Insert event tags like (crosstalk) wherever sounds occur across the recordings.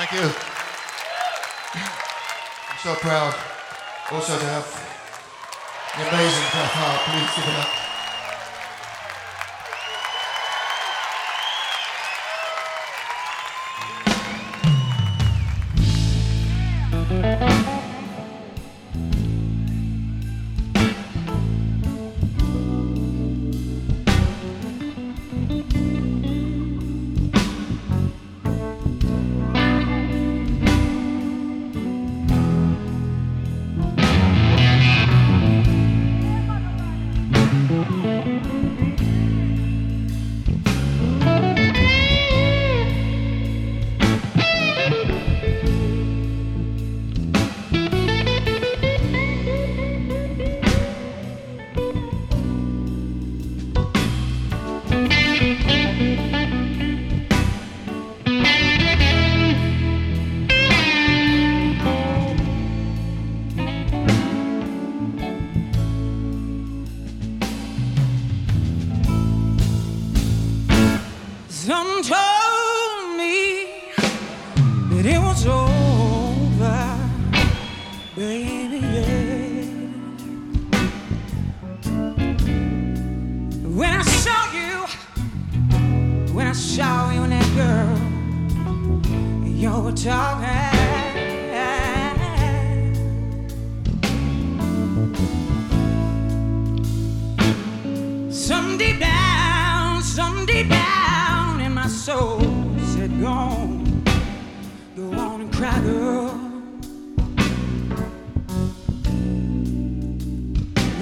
Thank you. I'm so proud also to have the amazing Hart. Please give it up.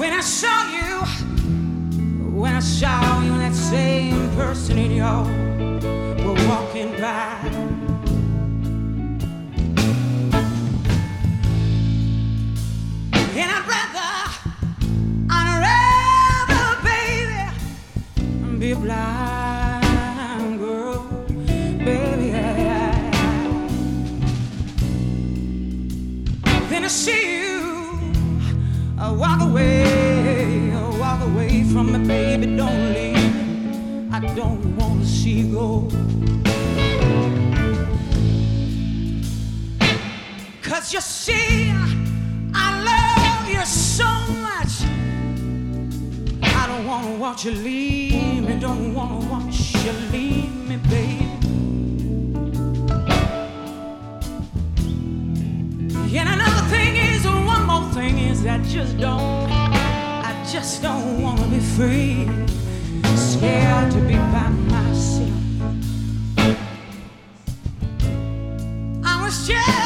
When I saw you, when I saw you, that same person in your were walking by. And I'd rather, I'd rather, baby, be blind girl, baby. Then I see you walk away, walk away from me, baby. Don't leave. I don't want to see you go. Cause you see, I love you so much. I don't wanna watch you leave me, don't wanna watch you leave me, baby. I just don't, I just don't wanna be free, scared to be by myself. I was just,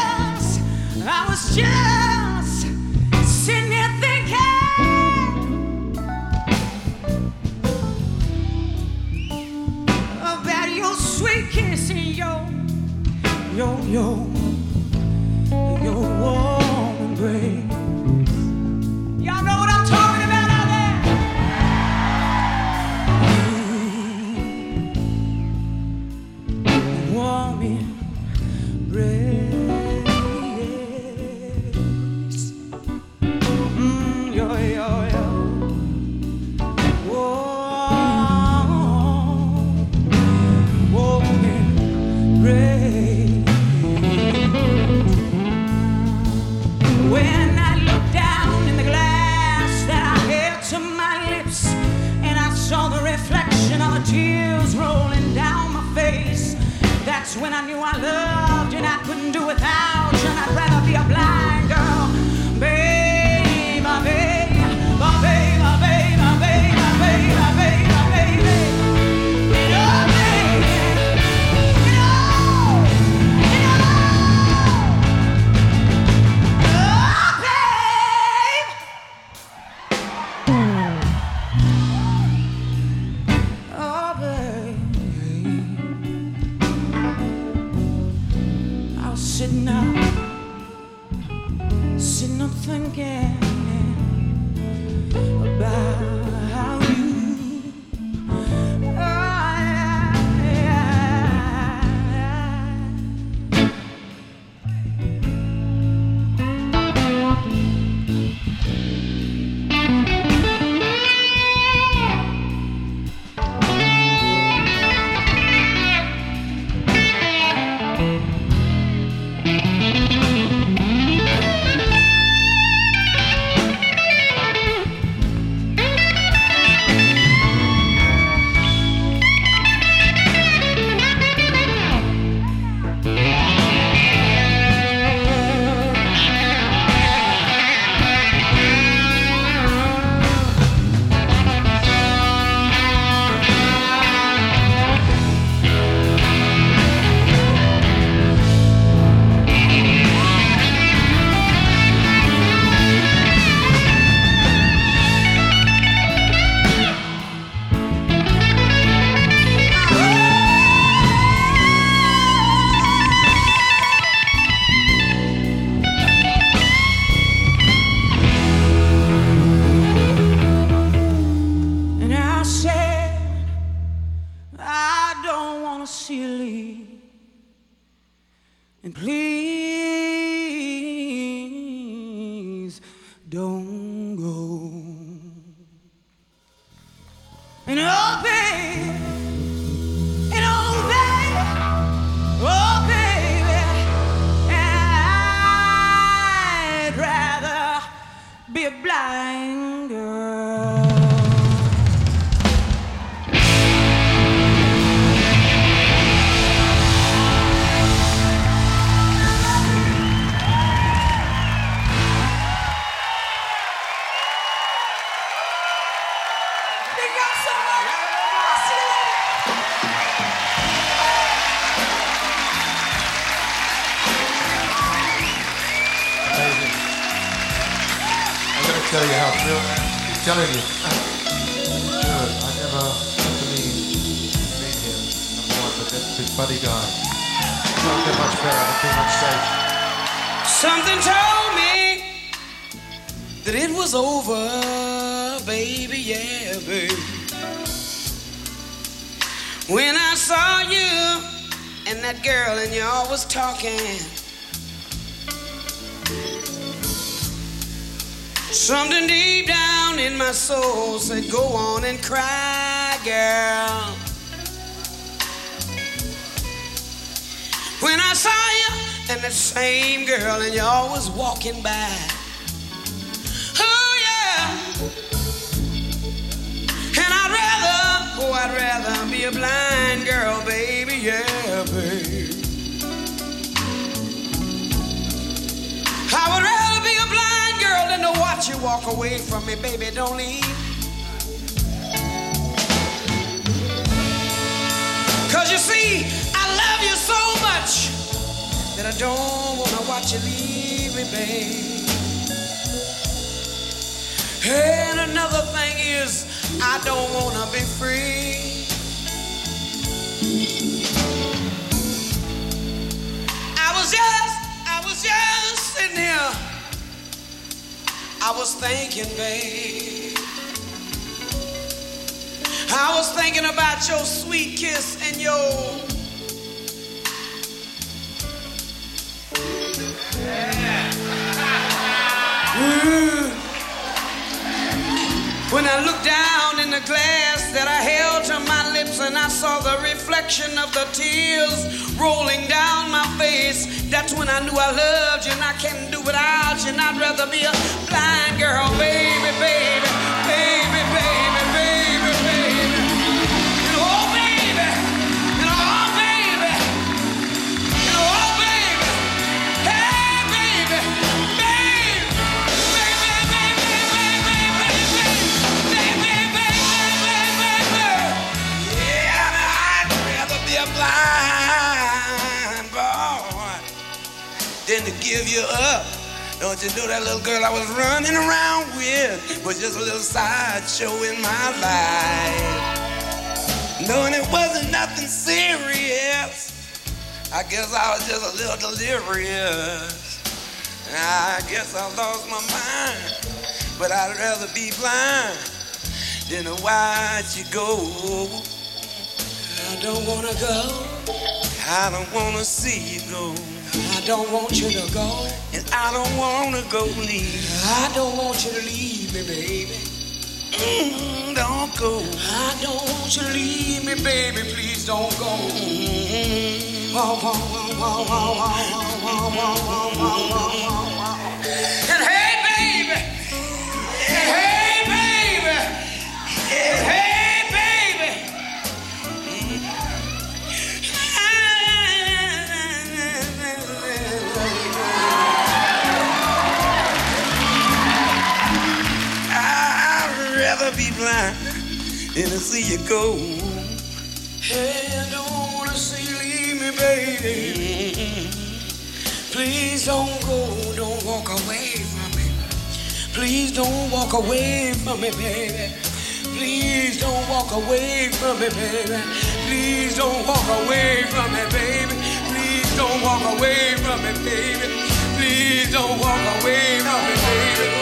same girl and you're always walking by. Oh, yeah. And I'd rather, oh, I'd rather be a blind girl, baby, yeah, baby. I would rather be a blind girl than to watch you walk away from me, baby. Don't leave. Cause you see, I love you so much that I don't wanna watch you leave me, babe. And another thing is, I don't wanna be free. I was just, I was just sitting here. I was thinking, babe. I was thinking about your sweet kiss and your. When I looked down in the glass that I held to my lips and I saw the reflection of the tears rolling down my face, that's when I knew I loved you and I can't do without you. And I'd rather be a blind girl, baby, baby, than to give you up. Don't you know that little girl I was running around with was just a little sideshow in my life? Knowing it wasn't nothing serious, I guess I was just a little delirious. I guess I lost my mind, but I'd rather be blind than to watch you go. I don't wanna go. I don't wanna see you go don't want you to go, and I don't want to go leave. I don't want you to leave me, baby. Mm, don't go. I don't want you to leave me, baby. Please don't go. And hey, baby. And hey, baby. And hey. Blind than to see you go. Hey, I don't wanna see you leave me, baby. Please don't go, don't walk away from me. Please don't walk away from me, baby. Please don't walk away from me, baby. Please don't walk away from me, baby. Please don't walk away from me, baby. Please don't walk away from me, baby.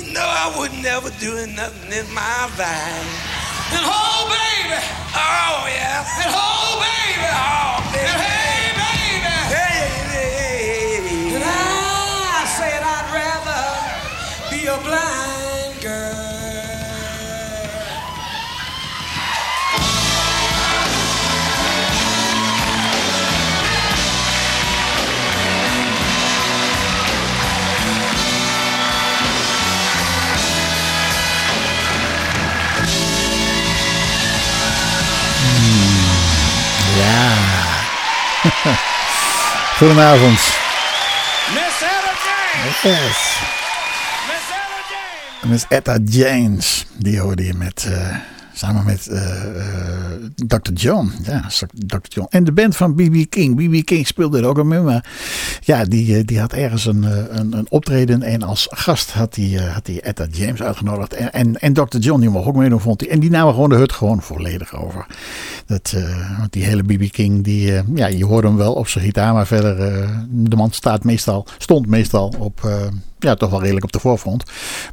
You know I would never do nothing in my life. Goedenavond. Miss Ella James. Yes. Miss Etta James. Die hoorde je met, eh, samen met eh, eh, Dr. John. Ja, Dr. John. En de band van B.B. King. B.B. King speelde er ook al mee. Maar ja, die, eh, die had ergens een, een, een optreden. En als gast had hij had Etta James uitgenodigd. En, en, Dr. John, die mocht ook meedoen, vond hij. En die namen gewoon de hut gewoon volledig over. Dat, want die hele B.B. King, die, ja, je hoort hem wel op zijn gitaar. Maar verder, de man staat meestal, stond meestal op... ja, toch wel redelijk op de voorfront.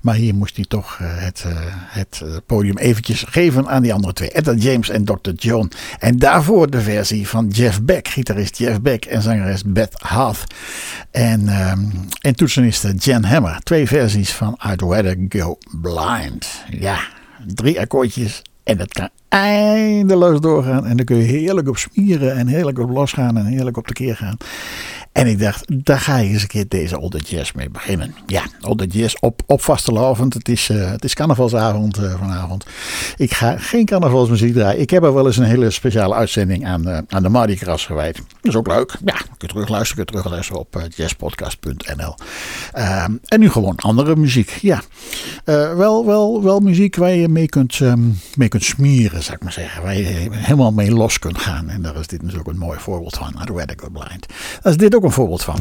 Maar hier moest hij toch eh, het, eh, het eh, podium eventjes geven aan die andere twee. Etta James en Dr. John. En daarvoor de versie van Jeff Beck, gitarist Jeff Beck en zangeres Beth Hart. En, ehm, en Jan Hammer. Twee versies van I'd Rather Go Blind. Ja, drie akkoordjes. En dat kan eindeloos doorgaan. En dan kun je heerlijk op smieren en heerlijk op losgaan en heerlijk op de keer gaan. En ik dacht, daar ga je eens een keer deze Older Jazz mee beginnen. Ja, Older Jazz op, op. Het is, eh, het is carnavalsavond eh, vanavond. Ik ga geen carnavalsmuziek draaien. Ik heb er wel eens een hele speciale uitzending aan, eh, aan de Mardi Gras gewijd. Dat is ook leuk. Ja, kun je terugluisteren, kun terugluisteren op jazzpodcast.nl. En nu gewoon andere muziek. Ja, wel, wel, wel muziek waar je mee kunt, ehm, mee kunt smieren, zou ik maar zeggen. Waar je helemaal mee los kunt gaan. En daar is dit natuurlijk een mooi voorbeeld van. I'd Rather Go Blind. Is dit ook een voorbeeld van.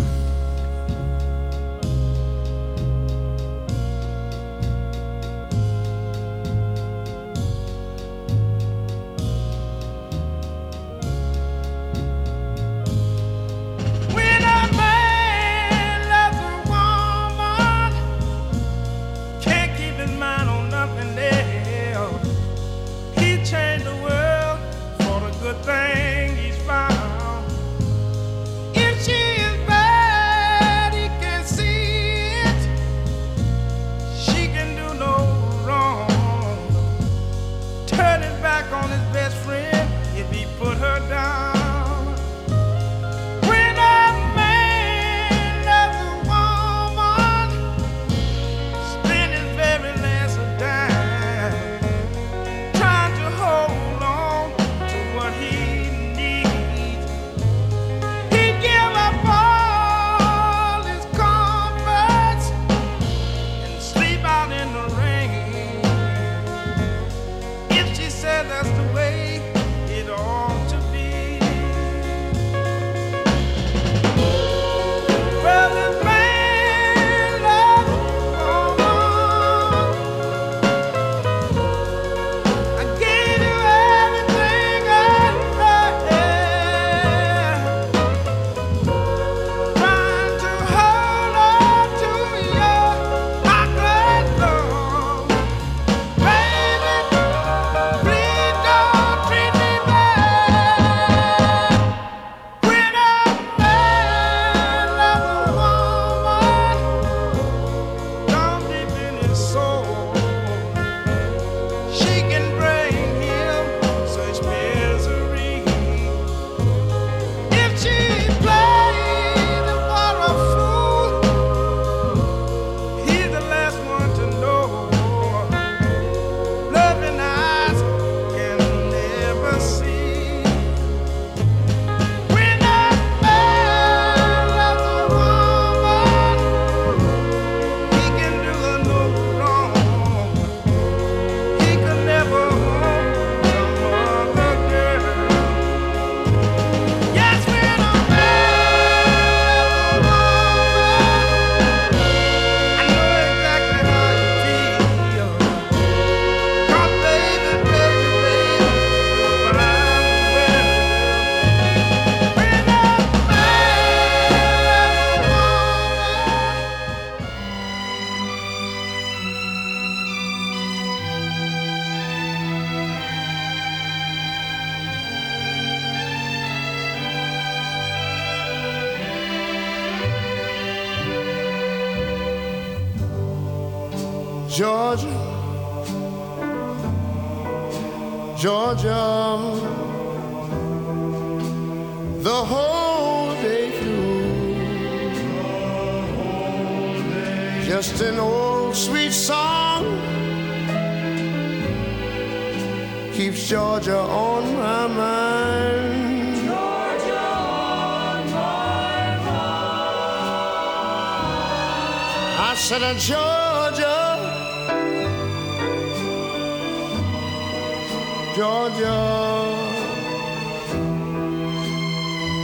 Georgia,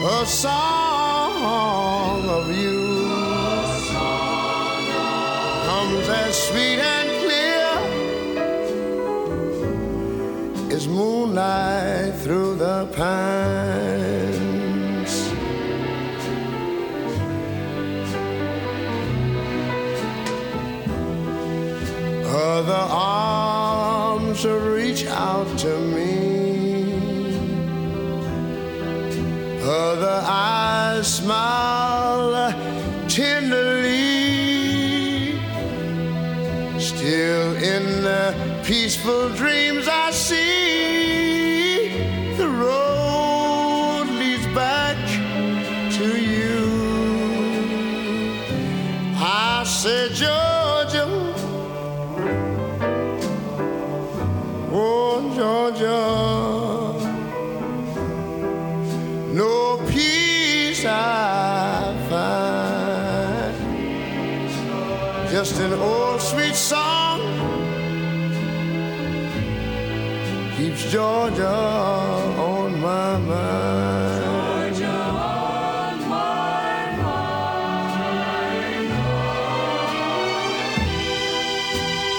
a song of you comes as sweet and clear as moonlight through the pines. Smile tenderly. Still in the peaceful dreams Georgia on my mind. Georgia on my mind.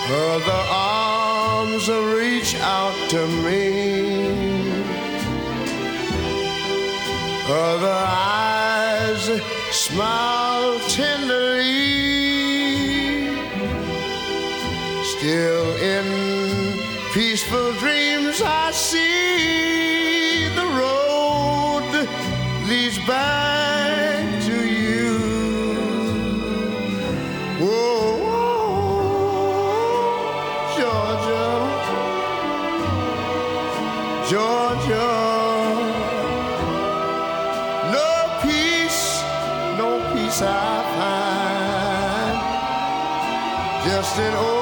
Other arms reach out to me. Other eyes Just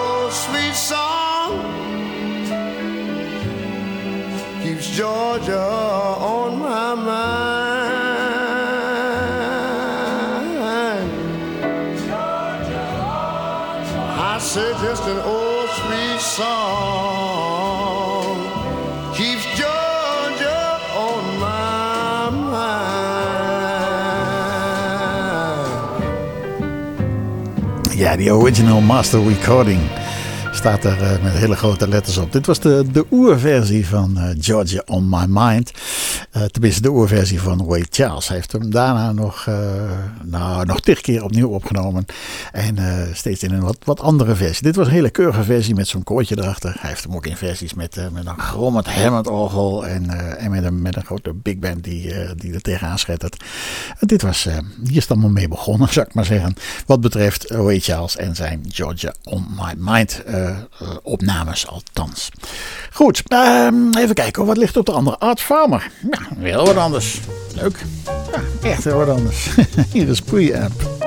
die original master recording staat er eh, met hele grote letters op. Dit was de, de oerversie van eh, Georgia on My Mind. Uh, tenminste, de oerversie van Ray Charles. Heeft hem daarna nog, nou, nog tig keer opnieuw opgenomen. En steeds in een wat, wat andere versie. Dit was een hele keurige versie met zo'n koortje erachter. Hij heeft hem ook in versies met, met een grommend Hammond orgel. En, en met, een, met een grote big band die, die er tegenaan schettert. dit was, hier is het allemaal mee begonnen, (laughs) zou ik maar zeggen. Wat betreft Ray Charles en zijn Georgia on My Mind opnames althans. Goed, uh, even kijken wat ligt op de andere. Art Farmer. Ja, weer wat anders. Leuk. Echt heel wat anders. (laughs) Hier is Pre-Amp.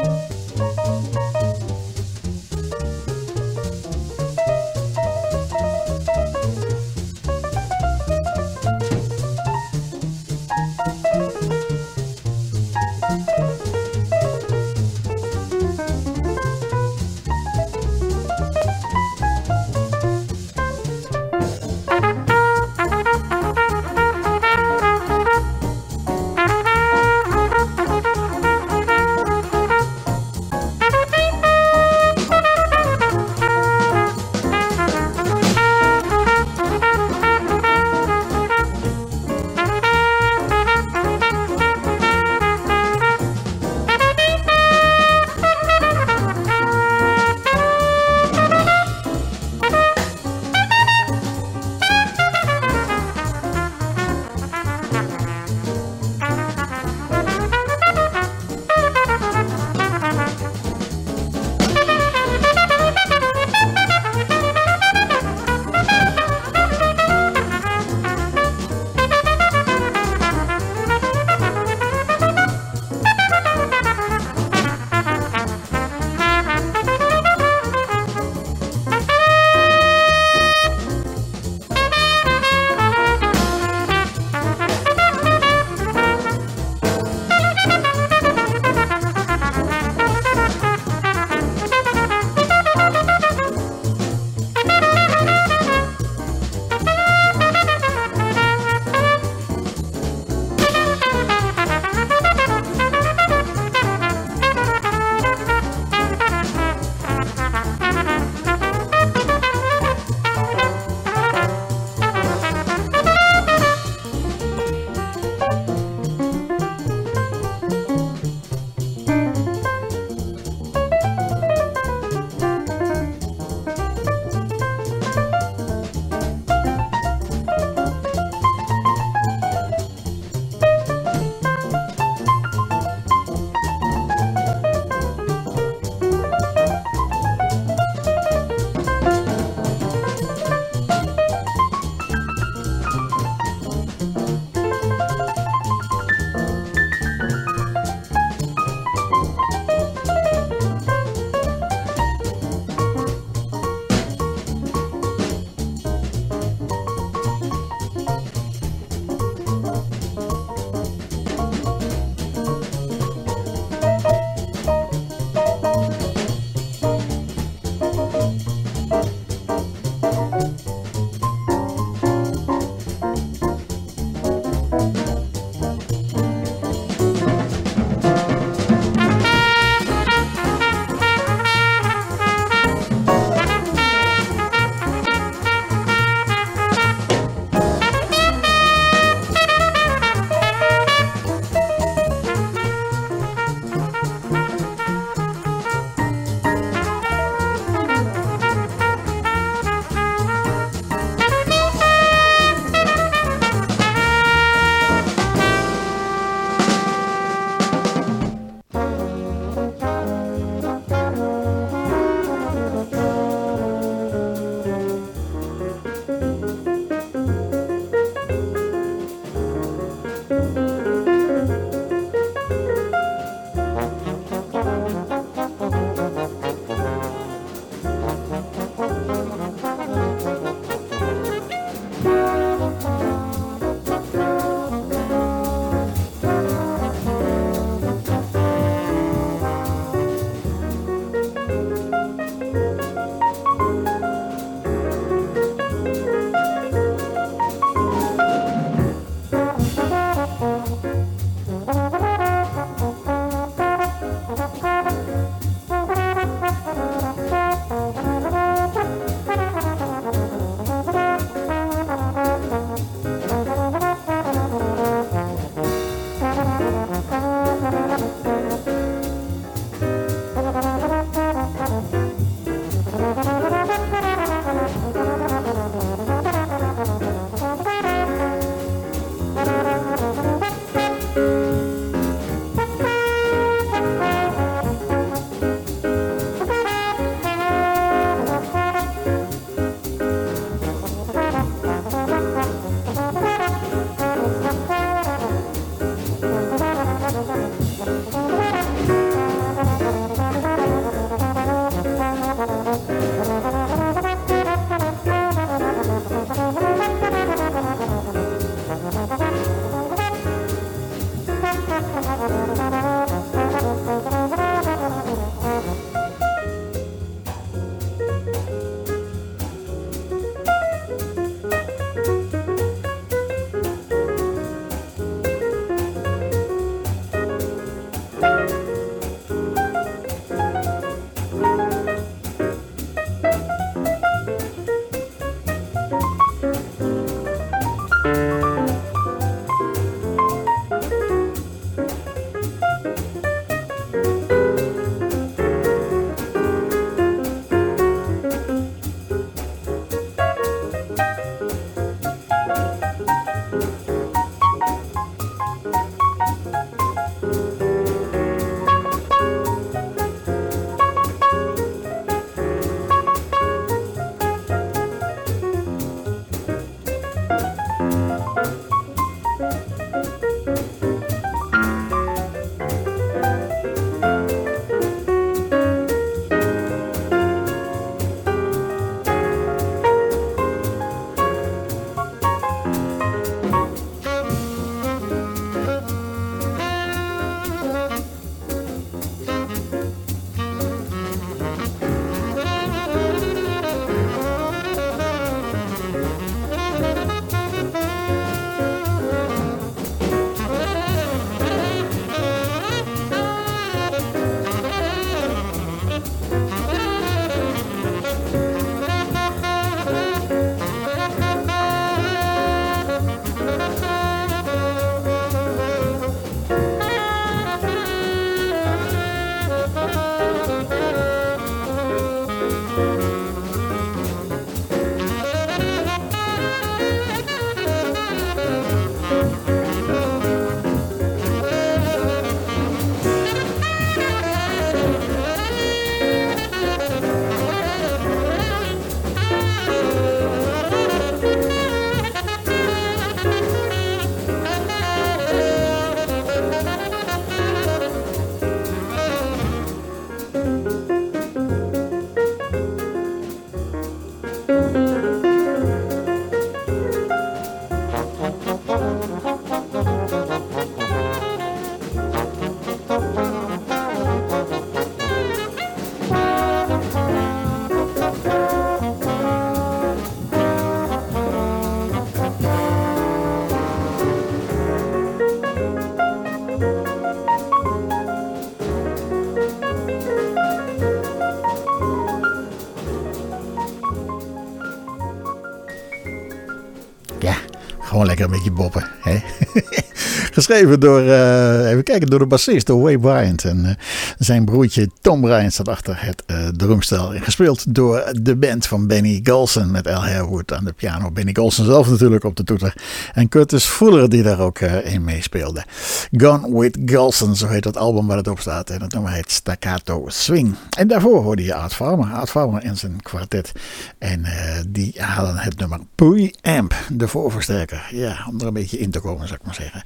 Gewoon lekker een beetje boppen. Hè? (laughs) Geschreven door, uh, even kijken, door de bassist, door Way Bryant. En uh, zijn broertje Tom Bryant staat achter het uh, drumstel. Gespeeld door de band van Benny Golson met Al Harewood aan de piano. Benny Golson zelf natuurlijk op de toeter. En Curtis Fuller die daar ook in meespeelde. Gone with Golson, zo heet dat album waar het op staat. En dat nummer heet Staccato Swing. En daarvoor hoorde je Art Farmer. Art Farmer en zijn kwartet. En die halen het nummer Preamp, de voorversterker. Ja, om er een beetje in te komen zou ik maar zeggen.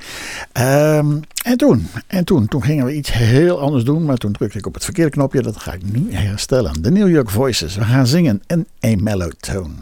Um, en toen, en toen, toen gingen we iets heel anders doen, maar toen drukte ik op het verkeerde knopje. Dat ga ik nu herstellen. De New York Voices. We gaan zingen in A Mellow Tone.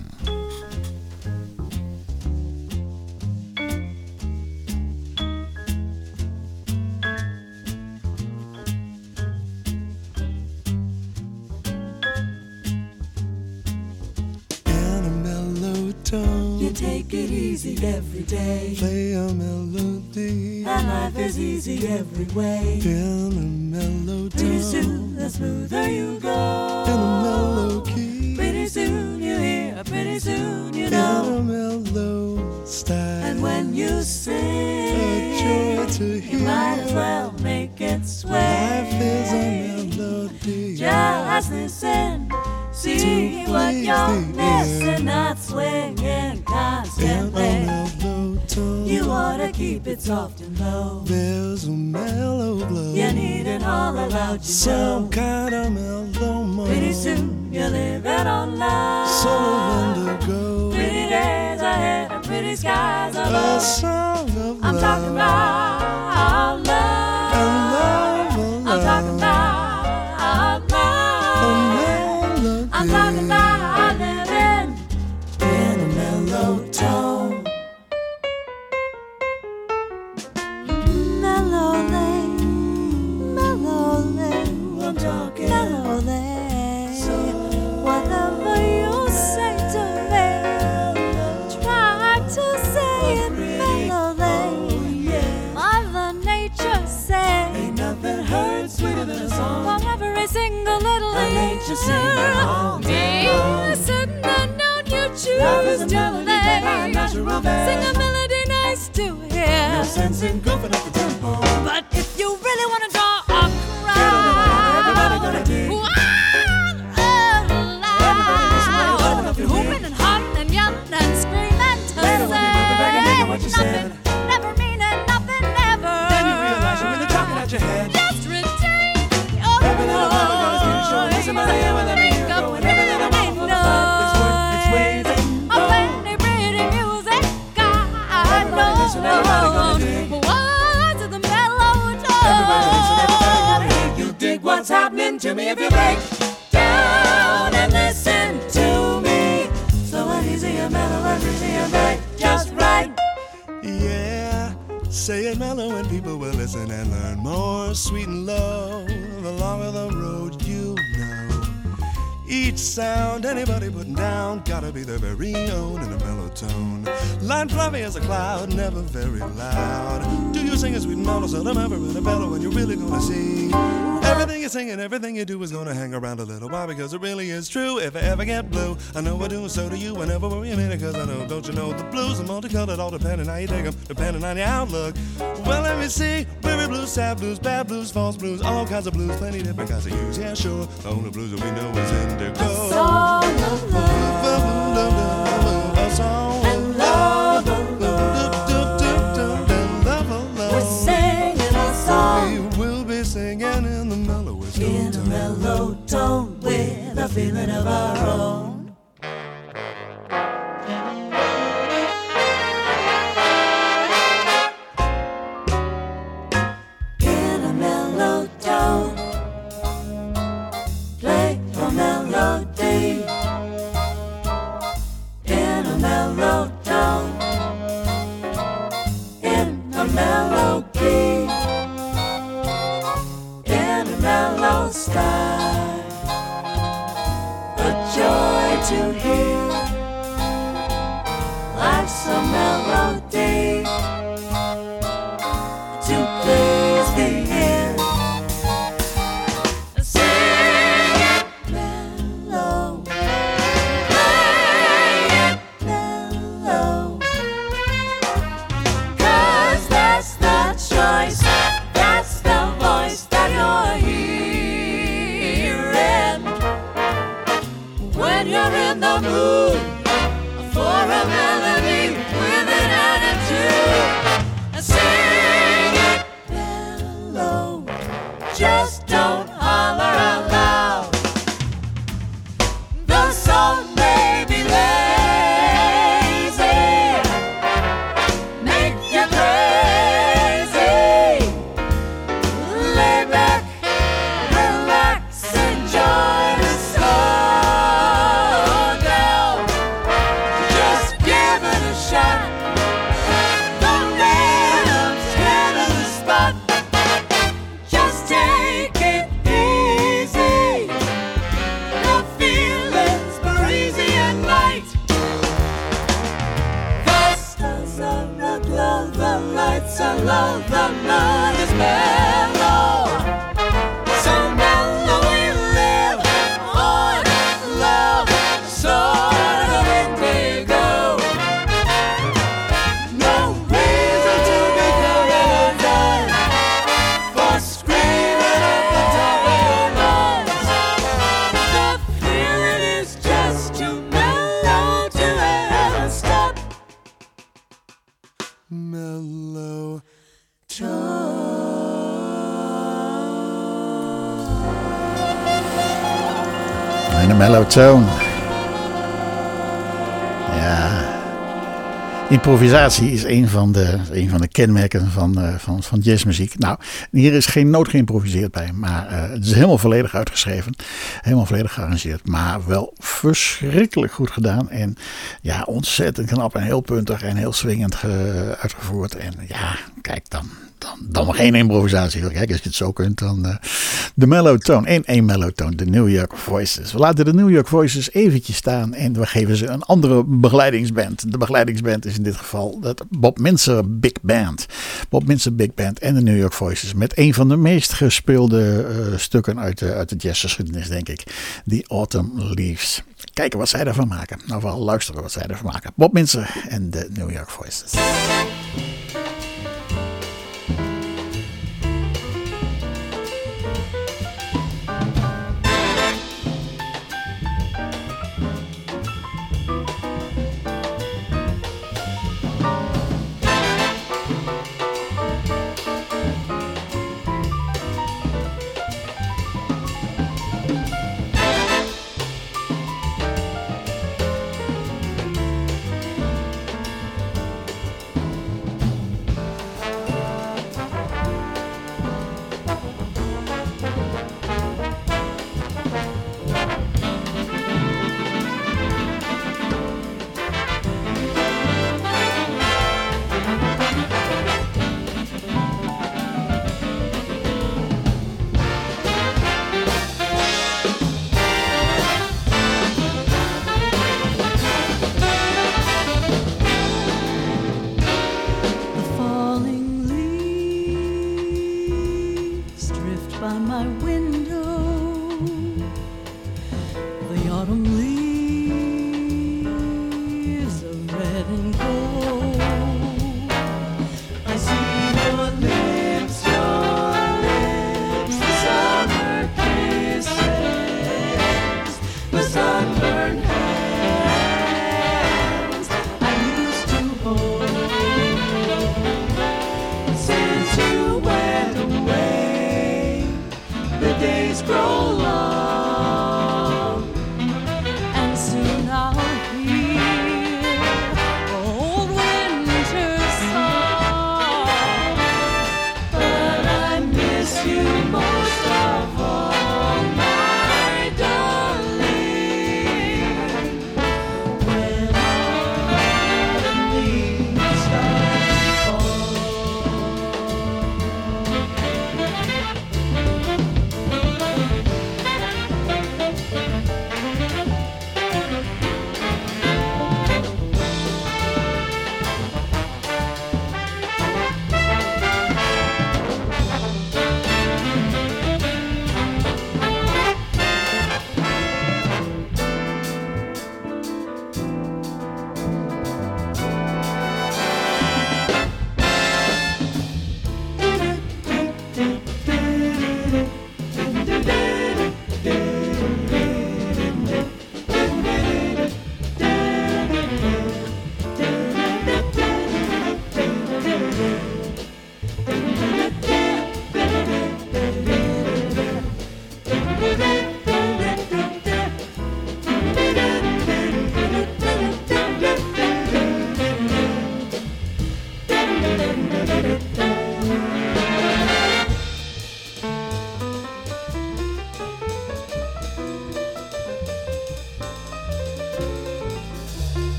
Easy every day. Play a melody. And life is easy every way. In a mellow tone. Pretty soon, the smoother you go. In a mellow key. Pretty soon you hear, pretty soon you know. In a mellow style. And when you sing, a joy to hear. You might as well make it sway. Life is a melody. Just listen. See what you're missing, not swinging constantly. You ought to keep it soft and low. There's a mellow glow. You need it all about you. Some kind of mellow moan. Pretty soon you're living on love. So indigo. Pretty days ahead and pretty skies above. A song of I'm love. talking about love. Is true. If I ever get blue, I know I do, so do you. I never worry a minute because I know, don't you know, the blues are multicolored, all depending how you take them, depending on your outlook. Well, let me see. Weary blues, sad blues, bad blues, false blues, all kinds of blues, plenty different kinds of use. Yeah, sure. The only blues that we know is indigo. Song of love feeling of our own. Tone. Ja. Improvisatie is een van de, een van de kenmerken van, eh, van, van jazzmuziek. Nou, hier is geen noot geïmproviseerd bij, maar eh, het is helemaal volledig uitgeschreven. Helemaal volledig gearrangeerd, maar wel verschrikkelijk goed gedaan. En ja, ontzettend knap en heel puntig en heel swingend ge- uitgevoerd. En ja, kijk dan. Dan, dan geen improvisatie. Kijk, als je het zo kunt, dan. eh, de mellow tone. één mellow tone. De New York Voices. We laten de New York Voices eventjes staan. En we geven ze een andere begeleidingsband. De begeleidingsband is in dit geval het Bob Minzer Big Band. Bob Minzer Big Band en de New York Voices. Met een van de meest gespeelde eh, stukken uit de, uit de jazzgeschiedenis, denk ik. The Autumn Leaves. Kijken wat zij ervan maken. Nou, vooral luisteren wat zij ervan maken. Bob Minzer en de New York Voices.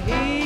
here.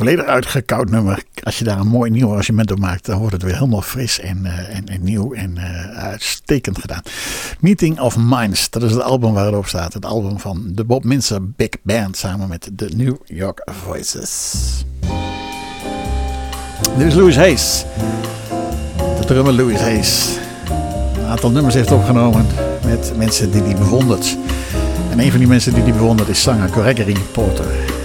Volledig uitgekoud nummer. Als je daar een mooi nieuw arrangement op maakt, dan wordt het weer helemaal fris en, eh, en, en nieuw en eh, uitstekend gedaan. Meeting of Minds, dat is het album waar het op staat. Het album van de Bob Minster Big Band samen met de New York Voices. Dit is Louis Hayes. De drummer Louis Hayes. Een aantal nummers heeft opgenomen met mensen die hij bewondert. En een van die mensen die hij bewondert is zanger Gregory Porter.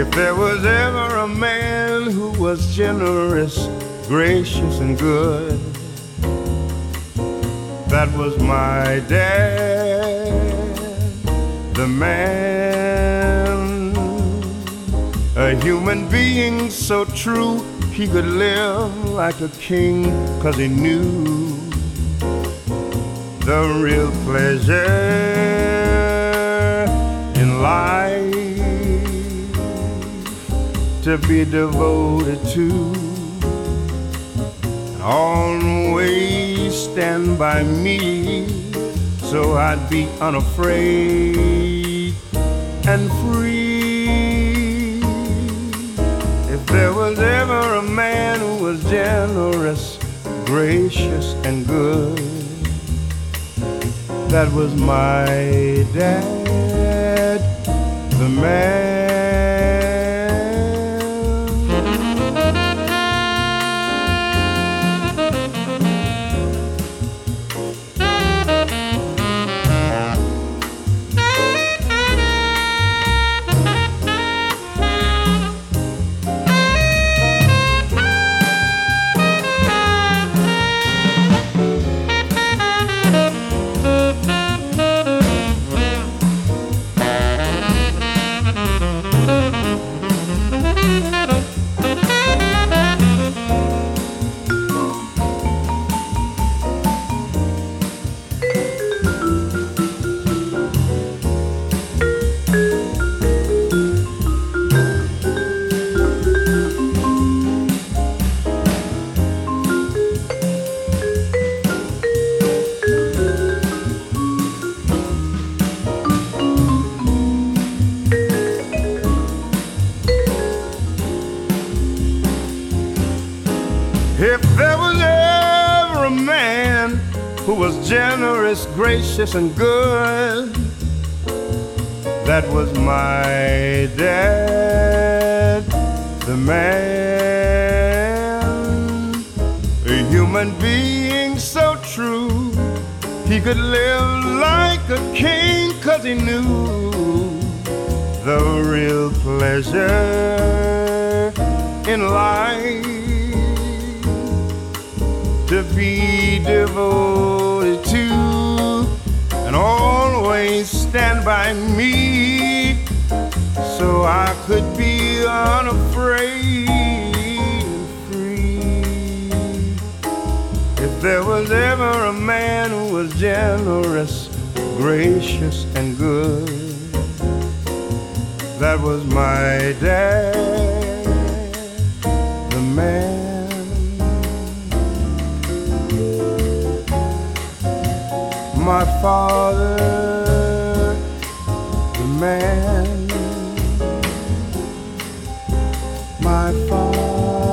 If there was ever a man who was generous, gracious, and good, that was my dad, the man, a human being so true he could live like a king, cause he knew the real pleasure in life to be devoted to. And Always stand by me so I'd be unafraid and free. If there was ever a man who was generous, gracious, and good, that was my dad, the man. Who was generous, gracious, and good, that was my dad, the man, a human being so true. He could live like a king cause he knew the real pleasure in life to be devoted to and always stand by me so I could be unafraid and free. If there was ever a man who was generous, gracious, and good, that was my dad, the man. My father, the man, my father.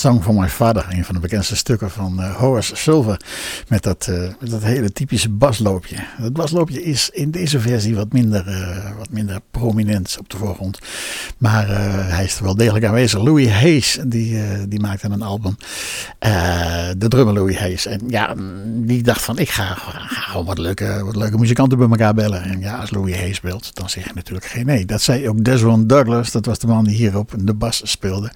Song for My Father. Een van de bekendste stukken van uh, Horace Silver. Met dat, met dat hele typische basloopje. Dat basloopje is in deze versie wat minder, uh, wat minder prominent op de voorgrond. Maar hij is er wel degelijk aanwezig. Louis Hayes, die, die maakte een album. de drummer Louis Hayes. En ja, die dacht van ik ga, gewoon wat leuke, wat leuke muzikanten bij elkaar bellen. En ja, als Louis Hayes speelt, dan zeg je natuurlijk geen nee. Dat zei ook Desmond Douglas, dat was de man die hierop de bas speelde.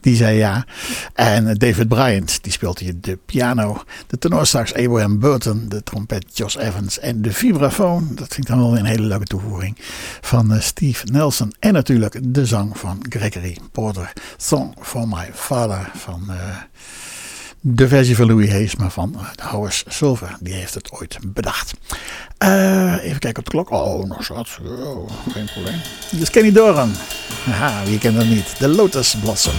Die zei ja. En David Bryant, die speelt hier de piano. De tenorsax Abraham Burton, de trompet Josh Evans en de vibrafoon. Dat vind ik dan wel een hele leuke toevoeging van uh, Steve Nelson. En natuurlijk de zang van Gregory Porter. Song for My Father van... Uh, de versie van Louis Hayes, maar van Howard Silver. Die heeft het ooit bedacht. Uh, even kijken op de klok. Oh, nog zat. Oh, geen probleem. Dit is Kenny Doran. Aha, wie kent dat niet? De Lotus Blossom.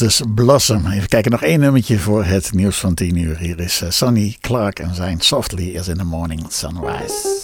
Lotus Blossom. Even kijken, nog één nummertje voor het nieuws van 10 uur. Hier is uh, Sonny Clark en zijn Softly as in the Morning Sunrise.